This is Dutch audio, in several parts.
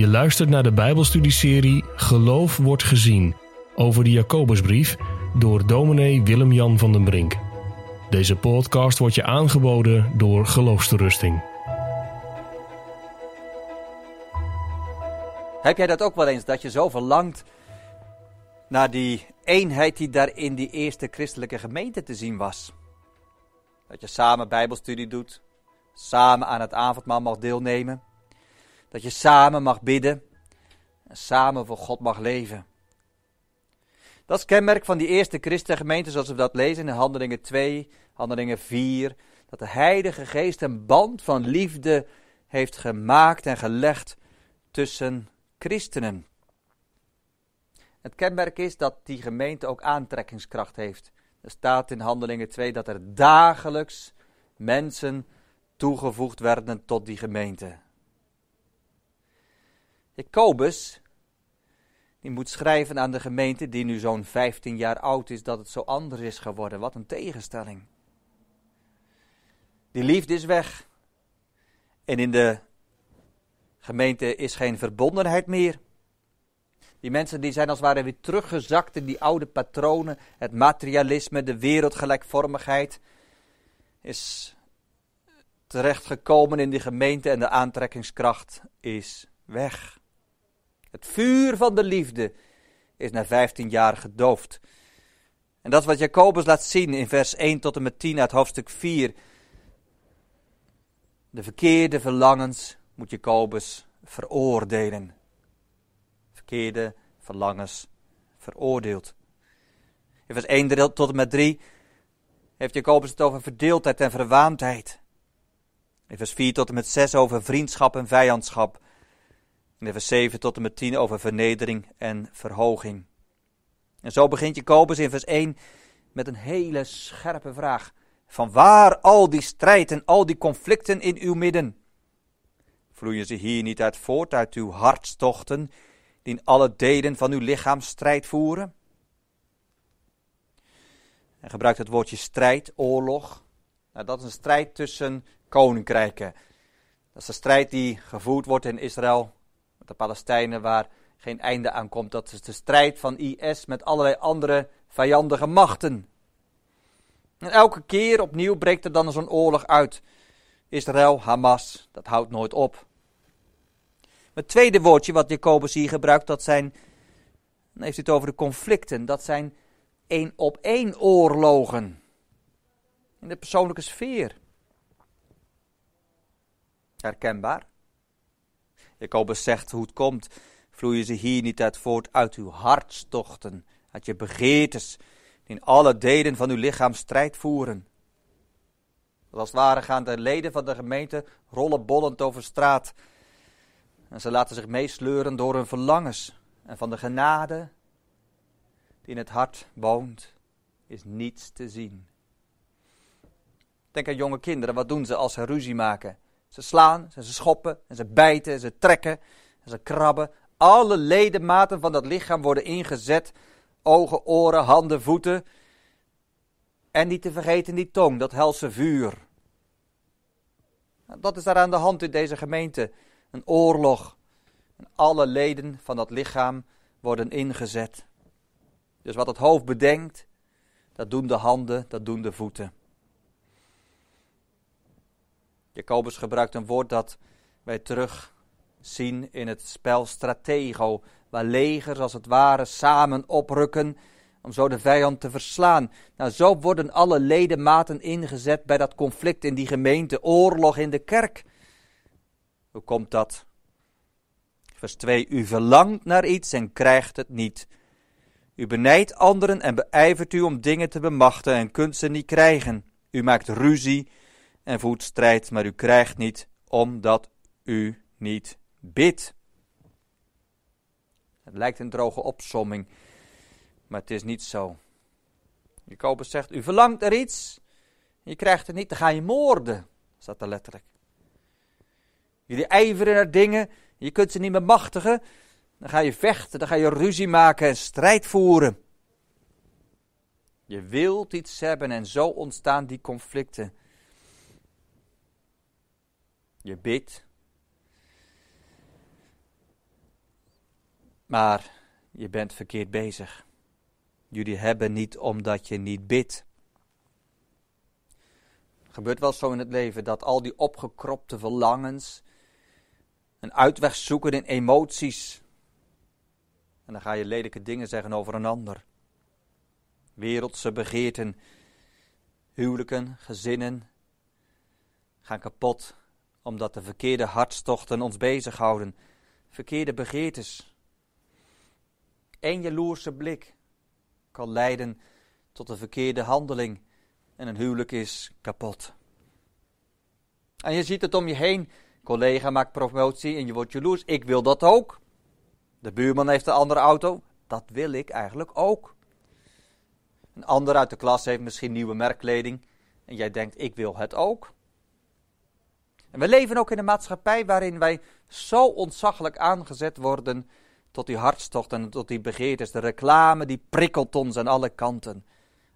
Je luistert naar de Bijbelstudieserie Geloof wordt gezien over de Jacobusbrief door dominee Willem-Jan van den Brink. Deze podcast wordt je aangeboden door Geloofsterusting. Heb jij dat ook wel eens, dat je zo verlangt naar die eenheid die daar in die eerste christelijke gemeente te zien was? Dat je samen bijbelstudie doet, samen aan het avondmaal mag deelnemen, dat je samen mag bidden en samen voor God mag leven. Dat is kenmerk van die eerste christengemeente zoals we dat lezen in Handelingen 2, Handelingen 4, dat de Heilige Geest een band van liefde heeft gemaakt en gelegd tussen christenen. Het kenmerk is dat die gemeente ook aantrekkingskracht heeft. Er staat in Handelingen 2 dat er dagelijks mensen toegevoegd werden tot die gemeente. Jacobus, die moet schrijven aan de gemeente die nu zo'n 15 jaar oud is, dat het zo anders is geworden. Wat een tegenstelling. Die liefde is weg. En in de gemeente is geen verbondenheid meer. Die mensen die zijn als het ware weer teruggezakt in die oude patronen. Het materialisme, de wereldgelijkvormigheid is terechtgekomen in die gemeente en de aantrekkingskracht is weg. Het vuur van de liefde is na 15 jaar gedoofd. En dat wat Jacobus laat zien in vers 1 tot en met 10 uit hoofdstuk 4. De verkeerde verlangens moet Jacobus veroordelen. Verkeerde verlangens veroordeeld. In vers 1 tot en met 3 heeft Jacobus het over verdeeldheid en verwaandheid. In vers 4 tot en met 6 over vriendschap en vijandschap. In vers 7 tot en met 10 over vernedering en verhoging. En zo begint Jacobus in vers 1 met een hele scherpe vraag. Van waar al die strijd en al die conflicten in uw midden? Vloeien ze hier niet uit voort uit uw hartstochten, die in alle delen van uw lichaam strijd voeren? En gebruikt het woordje strijd, oorlog. Nou, dat is een strijd tussen koninkrijken. Dat is de strijd die gevoerd wordt in Israël de Palestijnen, waar geen einde aan komt. Dat is de strijd van IS met allerlei andere vijandige machten. En elke keer opnieuw breekt er dan zo'n oorlog uit. Israël, Hamas, dat houdt nooit op. Het tweede woordje wat Jacobus hier gebruikt, dat zijn, dan heeft hij het over de conflicten, dat zijn één op één oorlogen. In de persoonlijke sfeer. Herkenbaar. Jacobus zegt hoe het komt, vloeien ze hier niet uit voort uit uw hartstochten, uit je begeertes, die in alle delen van uw lichaam strijd voeren. Als het ware gaan de leden van de gemeente rollen bollend over straat. En ze laten zich meesleuren door hun verlangens. En van de genade die in het hart woont, is niets te zien. Denk aan jonge kinderen, wat doen ze als ze ruzie maken? Ze slaan, ze schoppen, en ze bijten, ze trekken, en ze krabben. Alle ledematen van dat lichaam worden ingezet. Ogen, oren, handen, voeten. En niet te vergeten die tong, dat helse vuur. Dat is daar aan de hand in deze gemeente. Een oorlog. En alle leden van dat lichaam worden ingezet. Dus wat het hoofd bedenkt, dat doen de handen, dat doen de voeten. Jacobus gebruikt een woord dat wij terugzien in het spel Stratego, waar legers als het ware samen oprukken om zo de vijand te verslaan. Nou, zo worden alle ledematen ingezet bij dat conflict in die gemeente, oorlog in de kerk. Hoe komt dat? Vers 2. U verlangt naar iets en krijgt het niet. U benijdt anderen en beijvert u om dingen te bemachten en kunt ze niet krijgen. U maakt ruzie en voert strijd, maar u krijgt niet omdat u niet bidt. Het lijkt een droge opsomming, maar het is niet zo. Jacobus zegt, u verlangt er iets, je krijgt het niet, dan ga je moorden, staat er letterlijk. Jullie ijveren naar dingen, je kunt ze niet bemachtigen, dan ga je vechten, dan ga je ruzie maken en strijd voeren. Je wilt iets hebben en zo ontstaan die conflicten. Je bidt. Maar je bent verkeerd bezig. Jullie hebben niet omdat je niet bidt. Het gebeurt wel zo in het leven dat al die opgekropte verlangens, een uitweg zoeken in emoties, en dan ga je lelijke dingen zeggen over een ander. Wereldse begeerten, huwelijken, gezinnen gaan kapot omdat de verkeerde hartstochten ons bezighouden. Verkeerde begeertes. Eén jaloerse blik kan leiden tot een verkeerde handeling en een huwelijk is kapot. En je ziet het om je heen. Collega maakt promotie en je wordt jaloers. Ik wil dat ook. De buurman heeft een andere auto. Dat wil ik eigenlijk ook. Een ander uit de klas heeft misschien nieuwe merkkleding. En jij denkt, ik wil het ook. En we leven ook in een maatschappij waarin wij zo ontzaglijk aangezet worden tot die hartstocht en tot die begeertes. De reclame die prikkelt ons aan alle kanten.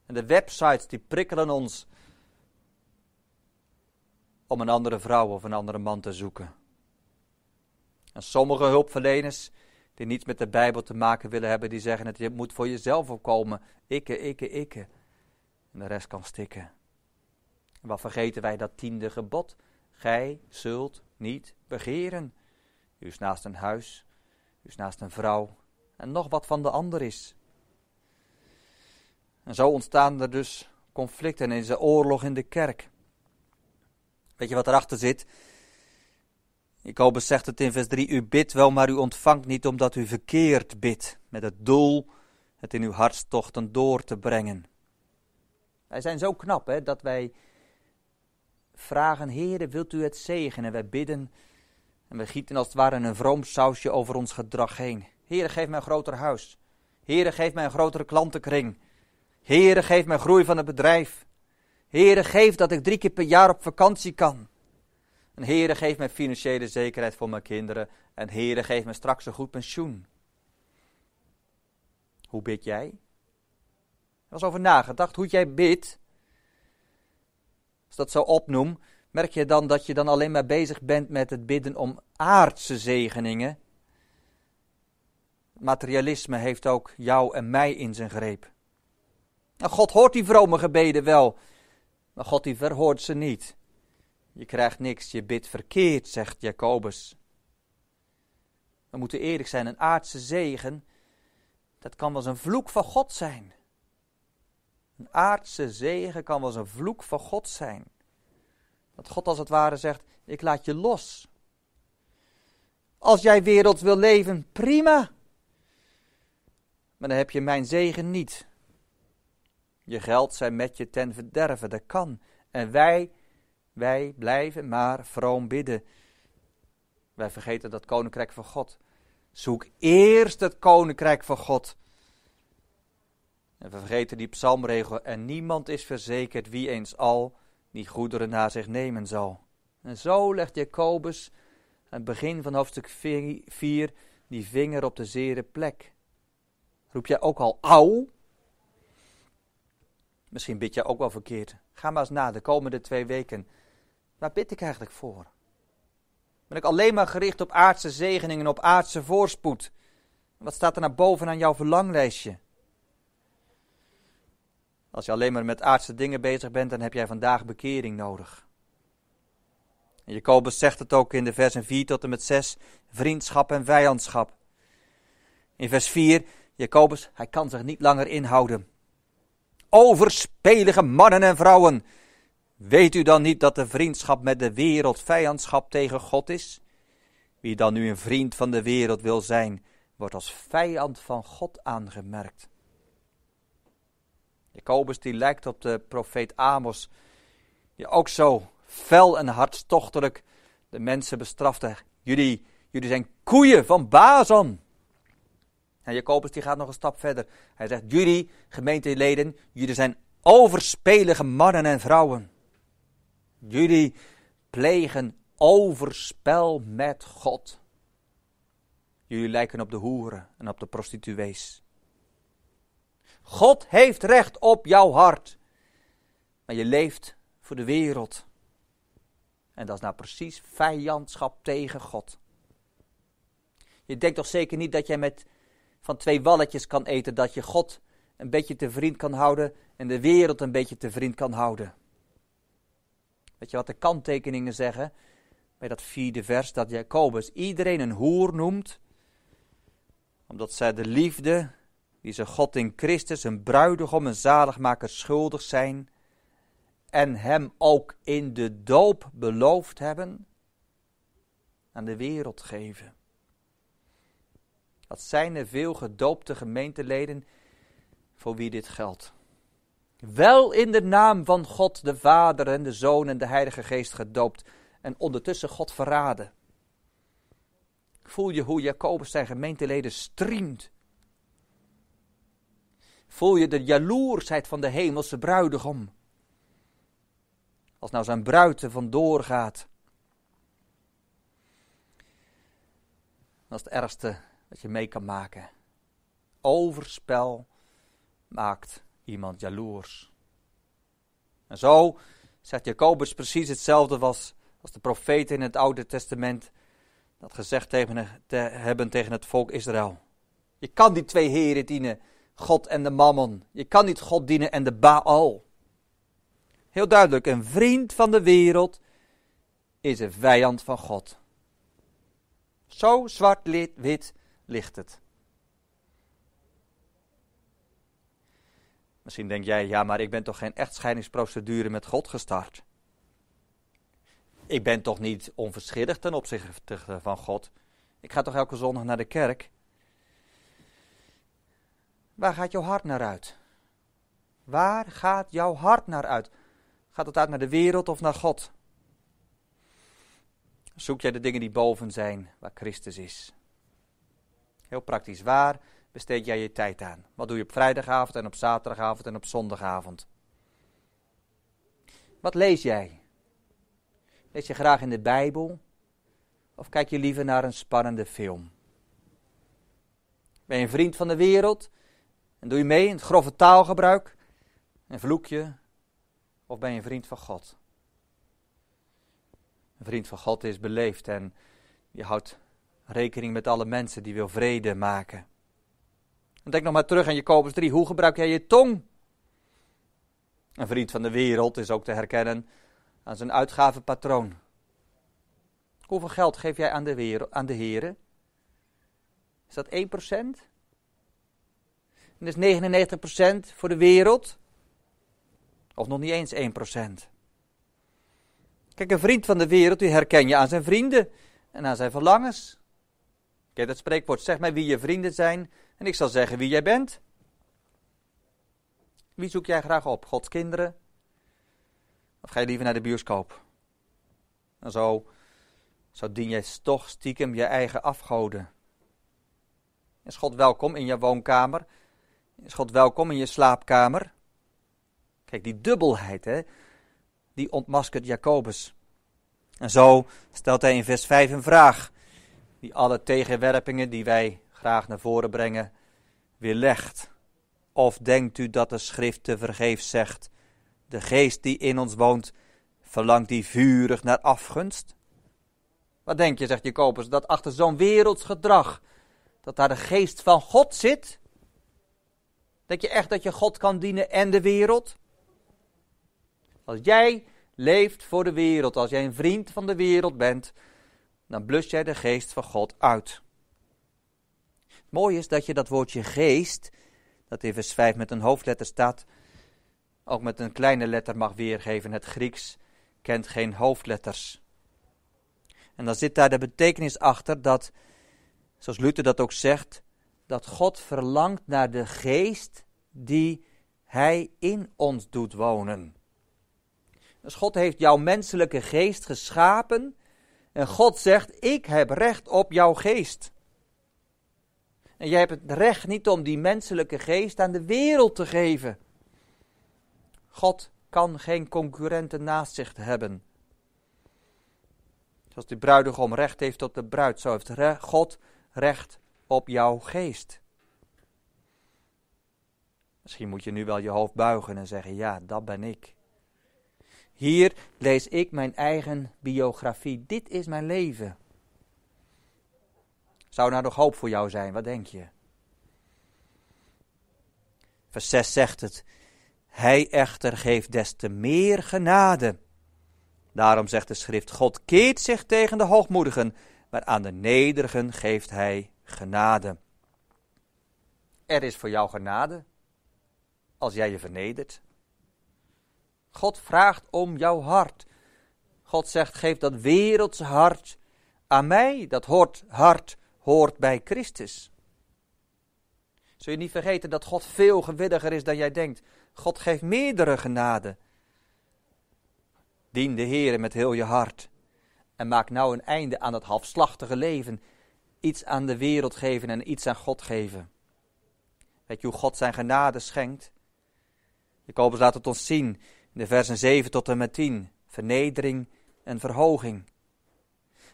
En de websites die prikkelen ons om een andere vrouw of een andere man te zoeken. En sommige hulpverleners die niets met de Bijbel te maken willen hebben, die zeggen het, je moet voor jezelf opkomen. Ikke, ikke, ikke. En de rest kan stikken. En wat vergeten wij dat tiende gebod? Gij zult niet begeren. U is naast een huis, u is naast een vrouw en nog wat van de ander is. En zo ontstaan er dus conflicten en is er oorlog in de kerk. Weet je wat erachter zit? Jacobus zegt het in vers 3, u bidt wel, maar u ontvangt niet omdat u verkeerd bidt, met het doel het in uw hartstochten door te brengen. Wij zijn zo knap hè, dat wij vragen, Heere, wilt u het zegenen? Wij bidden en we gieten als het ware een vroom sausje over ons gedrag heen. Heere, geef mij een groter huis. Heere, geef mij een grotere klantenkring. Heere, geef mij groei van het bedrijf. Heere, geef dat ik drie keer per jaar op vakantie kan. En Heere, geef mij financiële zekerheid voor mijn kinderen. En Heere, geef me straks een goed pensioen. Hoe bid jij? Er was over nagedacht hoe jij bidt. Als dat zo opnoem, merk je dan dat je dan alleen maar bezig bent met het bidden om aardse zegeningen. Materialisme heeft ook jou en mij in zijn greep. Nou, God hoort die vrome gebeden wel, maar God die verhoort ze niet. Je krijgt niks, je bidt verkeerd, zegt Jacobus. We moeten eerlijk zijn, een aardse zegen, dat kan wel eens een vloek van God zijn. Een aardse zegen kan wel eens een vloek van God zijn. Dat God als het ware zegt, ik laat je los. Als jij wereld wil leven, prima. Maar dan heb je mijn zegen niet. Je geld zijn met je ten verderven, dat kan. En wij wij blijven maar vroom bidden. Wij vergeten dat koninkrijk van God. Zoek eerst het koninkrijk van God. En we vergeten die psalmregel. En niemand is verzekerd wie eens al die goederen naar zich nemen zal. En zo legt Jacobus aan het begin van hoofdstuk 4 die vinger op de zere plek. Roep jij ook al auw? Misschien bid je ook wel verkeerd. Ga maar eens na de komende twee weken. Waar bid ik eigenlijk voor? Ben ik alleen maar gericht op aardse zegeningen, op aardse voorspoed? Wat staat er naar boven aan jouw verlanglijstje? Als je alleen maar met aardse dingen bezig bent, dan heb jij vandaag bekering nodig. Jacobus zegt het ook in de versen 4 tot en met 6, vriendschap en vijandschap. In vers 4, Jacobus, hij kan zich niet langer inhouden. Overspelige mannen en vrouwen, Weet u dan niet dat de vriendschap met de wereld vijandschap tegen God is? Wie dan nu een vriend van de wereld wil zijn, wordt als vijand van God aangemerkt. Jacobus die lijkt op de profeet Amos, die ook zo fel en hartstochtelijk de mensen bestrafte. Jullie, jullie zijn koeien van Bazan. En Jacobus die gaat nog een stap verder. Hij zegt, jullie gemeenteleden, jullie zijn overspelige mannen en vrouwen. Jullie plegen overspel met God. Jullie lijken op de hoeren en op de prostituees. God heeft recht op jouw hart. Maar je leeft voor de wereld. En dat is nou precies vijandschap tegen God. Je denkt toch zeker niet dat jij met van twee walletjes kan eten, dat je God een beetje te vriend kan houden en de wereld een beetje te vriend kan houden. Weet je wat de kanttekeningen zeggen? Bij dat vierde vers, dat Jacobus iedereen een hoer noemt, omdat zij de liefde die ze God in Christus, een bruidegom, een zaligmaker schuldig zijn, en hem ook in de doop beloofd hebben, aan de wereld geven. Dat zijn er veel gedoopte gemeenteleden voor wie dit geldt. Wel in de naam van God de Vader en de Zoon en de Heilige Geest gedoopt en ondertussen God verraden. Voel je hoe Jacobus zijn gemeenteleden striemt. Voel je de jaloersheid van de hemelse bruidegom. Als nou zijn bruid er vandoor gaat. Dat is het ergste wat je mee kan maken. Overspel maakt iemand jaloers. En zo zegt Jacobus precies hetzelfde als, als de profeten in het Oude Testament dat gezegd hebben tegen het volk Israël. Je kan die twee heren dienen, God en de mammon. Je kan niet God dienen en de Baal. Heel duidelijk, een vriend van de wereld is een vijand van God. Zo zwart-wit ligt het. Misschien denk jij, ja, maar ik ben toch geen echtscheidingsprocedure met God gestart. Ik ben toch niet onverschillig ten opzichte van God. Ik ga toch elke zondag naar de kerk. Waar gaat jouw hart naar uit? Waar gaat jouw hart naar uit? Gaat het uit naar de wereld of naar God? Zoek jij de dingen die boven zijn, waar Christus is? Heel praktisch, waar besteed jij je tijd aan? Wat doe je op vrijdagavond en op zaterdagavond en op zondagavond? Wat lees jij? Lees je graag in de Bijbel? Of kijk je liever naar een spannende film? Ben je een vriend van de wereld? En doe je mee in het grove taalgebruik? En vloek je? Of ben je een vriend van God? Een vriend van God is beleefd en je houdt rekening met alle mensen die wil vrede maken. En denk nog maar terug aan Jacobus 3. Hoe gebruik jij je tong? Een vriend van de wereld is ook te herkennen aan zijn uitgavenpatroon. Hoeveel geld geef jij aan de, wereld, aan de heren? Is dat 1%? En is 99% voor de wereld? Of nog niet eens 1%? Kijk, een vriend van de wereld, die herken je aan zijn vrienden en aan zijn verlangens. Kijk, dat spreekwoord, zeg mij wie je vrienden zijn en ik zal zeggen wie jij bent. Wie zoek jij graag op? Gods kinderen? Of ga je liever naar de bioscoop? En zo, zo dien jij toch stiekem je eigen afgoden. Is God welkom in je woonkamer? Is God welkom in je slaapkamer? Kijk, die dubbelheid, hè, die ontmaskert Jacobus. En zo stelt hij in vers 5 een vraag, die alle tegenwerpingen die wij graag naar voren brengen, weerlegt. Of denkt u dat de schrift te vergeef zegt, de geest die in ons woont, verlangt die vurig naar afgunst? Wat denk je, zegt Jacobus, dat achter zo'n werelds gedrag, dat daar de geest van God zit? Denk je echt dat je God kan dienen en de wereld? Als jij leeft voor de wereld, als jij een vriend van de wereld bent, dan blus jij de geest van God uit. Het is dat je dat woordje geest, dat in vers 5 met een hoofdletter staat, ook met een kleine letter mag weergeven. Het Grieks kent geen hoofdletters. En dan zit daar de betekenis achter dat, zoals Luther dat ook zegt, dat God verlangt naar de geest die Hij in ons doet wonen. Dus God heeft jouw menselijke geest geschapen en God zegt, ik heb recht op jouw geest. En jij hebt het recht niet om die menselijke geest aan de wereld te geven. God kan geen concurrenten naast zich hebben. Zoals die bruidegom recht heeft op de bruid, zo heeft God recht op jouw geest. Misschien moet je nu wel je hoofd buigen en zeggen: Ja, dat ben ik. Hier lees ik mijn eigen biografie. Dit is mijn leven. Zou nou nog hoop voor jou zijn? Wat denk je? Vers 6 zegt het. Hij echter geeft des te meer genade. Daarom zegt de schrift: God keert zich tegen de hoogmoedigen, maar aan de nederigen geeft hij genade. Er is voor jou genade als jij je vernedert. God vraagt om jouw hart. God zegt: geef dat wereldse hart aan mij. Dat hoort, hart hoort bij Christus. Zul je niet vergeten dat God veel gewilliger is dan jij denkt. God geeft meerdere genade. Dien de Heer met heel je hart. En maak nou een einde aan het halfslachtige leven. Iets aan de wereld geven en iets aan God geven. Weet je hoe God zijn genade schenkt? Jacobus laat het ons zien in de versen 7 tot en met 10. Vernedering en verhoging.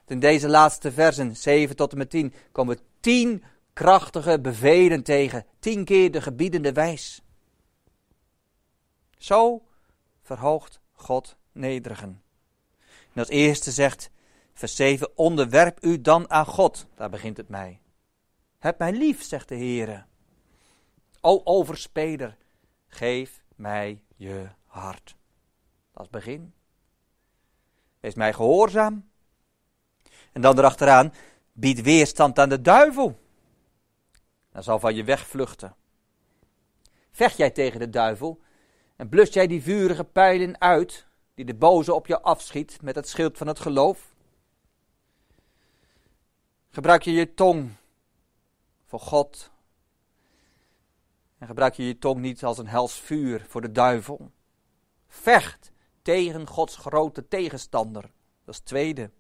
In deze laatste versen, 7 tot en met 10, komen we tien krachtige bevelen tegen. Tien keer de gebiedende wijs. Zo verhoogt God nederigen. En als eerste zegt vers 7, onderwerp u dan aan God. Daar begint het mij. Heb mij lief, zegt de Heer. O overspeder, geef mij je hart. Dat is begin. Wees mij gehoorzaam. En dan erachteraan, bied weerstand aan de duivel. Dan zal van je wegvluchten. Vecht jij tegen de duivel en blus jij die vurige pijlen uit die de boze op je afschiet met het schild van het geloof? Gebruik je je tong voor God en gebruik je je tong niet als een hels vuur voor de duivel? Vecht tegen Gods grote tegenstander. Dat is tweede.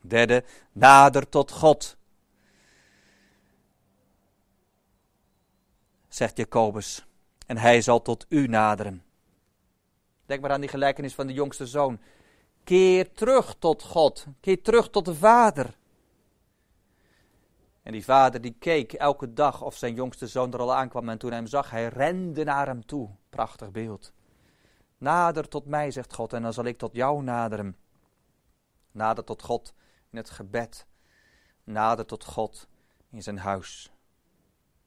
Derde, nader tot God. Zegt Jacobus. En hij zal tot u naderen. Denk maar aan die gelijkenis van de jongste zoon. Keer terug tot God. Keer terug tot de vader. En die vader die keek elke dag of zijn jongste zoon er al aankwam. En toen hij hem zag, hij rende naar hem toe. Prachtig beeld. Nader tot mij, zegt God, en dan zal ik tot jou naderen. Nader tot God in het gebed. Nader tot God in zijn huis.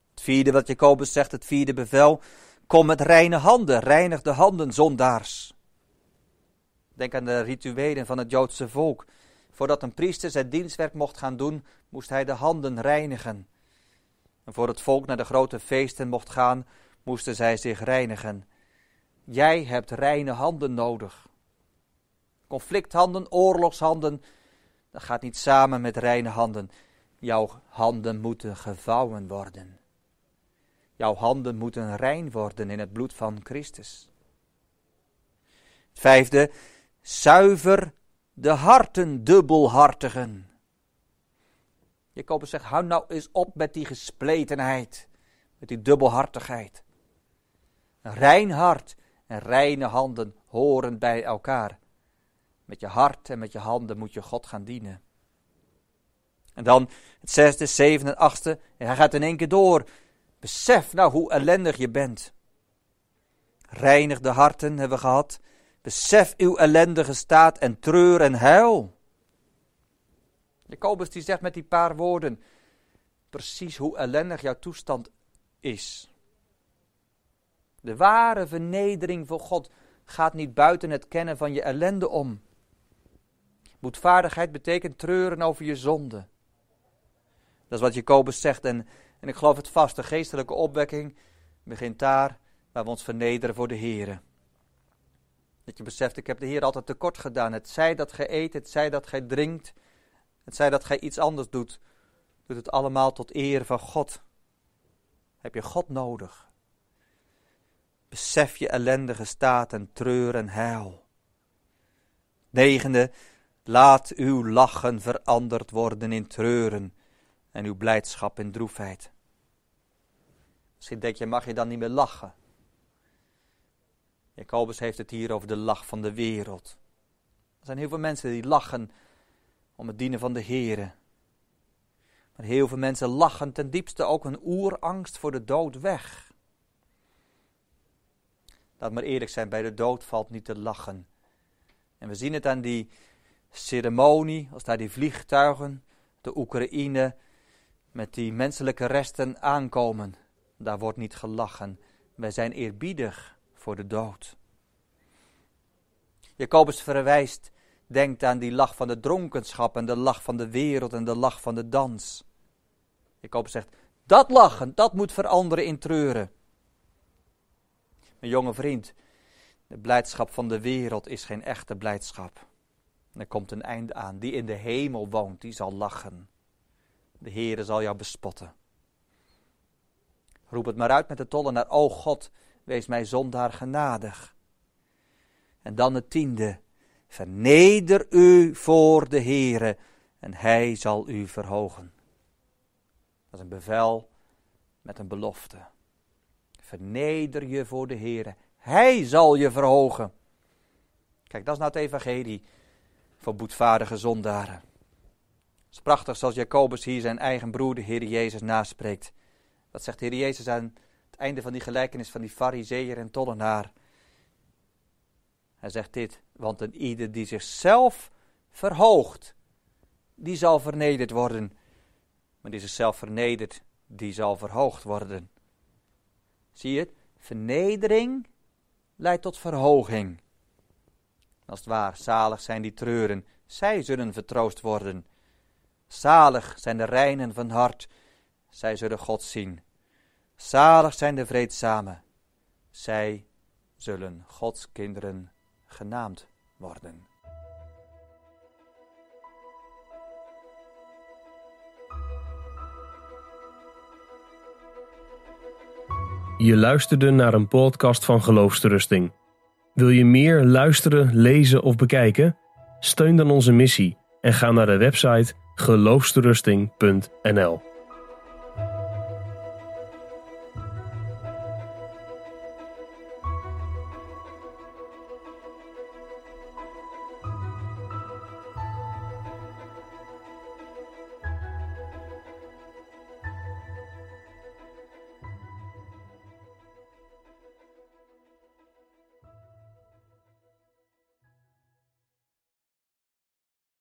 Het vierde wat Jacobus zegt, het vierde bevel. Kom met reine handen, reinig de handen, zondaars. Denk aan de rituelen van het Joodse volk. Voordat een priester zijn dienstwerk mocht gaan doen, moest hij de handen reinigen. En voor het volk naar de grote feesten mocht gaan, moesten zij zich reinigen. Jij hebt reine handen nodig. Conflicthanden, oorlogshanden, dat gaat niet samen met reine handen. Jouw handen moeten gevouwen worden. Jouw handen moeten rein worden in het bloed van Christus. Vijfde, zuiver de harten dubbelhartigen. Jacobus zegt, hou nou eens op met die gespletenheid, met die dubbelhartigheid. Een rein hart en reine handen horen bij elkaar. Met je hart en met je handen moet je God gaan dienen. En dan het zesde, zevende en achtste. En hij gaat in één keer door. Besef nou hoe ellendig je bent. Reinig de harten hebben we gehad. Besef uw ellendige staat en treur en huil. Jacobus die zegt met die paar woorden precies hoe ellendig jouw toestand is. De ware vernedering voor God gaat niet buiten het kennen van je ellende om. Boetvaardigheid betekent treuren over je zonde. Dat is wat Jacobus zegt en, en ik geloof het vast. De geestelijke opwekking begint daar waar we ons vernederen voor de Heer. Dat je beseft, ik heb de Heer altijd tekort gedaan. Het zij dat gij eet, het zij dat gij drinkt, het zij dat gij iets anders doet. Doet het allemaal tot eer van God. Heb je God nodig? Besef je ellendige staat en treur en heil. Negende, Laat uw lachen veranderd worden in treuren en uw blijdschap in droefheid. Misschien denk je, mag je dan niet meer lachen? Jacobus heeft het hier over de lach van de wereld. Er zijn heel veel mensen die lachen om het dienen van de Here. Maar heel veel mensen lachen ten diepste ook een oerangst voor de dood weg. Laat maar eerlijk zijn, bij de dood valt niet te lachen. En we zien het aan die ceremonie, als daar die vliegtuigen, de Oekraïne, met die menselijke resten aankomen. Daar wordt niet gelachen. Wij zijn eerbiedig voor de dood. Jacobus verwijst, denkt aan die lach van de dronkenschap en de lach van de wereld en de lach van de dans. Jacobus zegt, dat lachen, dat moet veranderen in treuren. Mijn jonge vriend, de blijdschap van de wereld is geen echte blijdschap. Er komt een einde aan. Die in de hemel woont, die zal lachen. De Heere zal jou bespotten. Roep het maar uit met de tollenaar. O God, wees mij zondaar genadig. En dan het tiende. Verneder u voor de Heere en hij zal u verhogen. Dat is een bevel met een belofte. Verneder je voor de Heere. Hij zal je verhogen. Kijk, dat is nou het evangelie voor boetvaardige zondaren. Het is prachtig zoals Jacobus hier zijn eigen broer, de Heer Jezus, naspreekt. Dat zegt de Heer Jezus aan einde van die gelijkenis van die fariseer en tollenaar. Hij zegt dit, want een ieder die zichzelf verhoogt, die zal vernederd worden. Maar die zichzelf vernedert, die zal verhoogd worden. Zie je het? Vernedering leidt tot verhoging. Als het waar, zalig zijn die treuren, zij zullen vertroost worden. Zalig zijn de reinen van hart, zij zullen God zien. Zalig zijn de vreedzamen, zij zullen Gods kinderen genaamd worden. Je luisterde naar een podcast van Geloofsterusting. Wil je meer luisteren, lezen of bekijken? Steun dan onze missie en ga naar de website geloofsterusting.nl.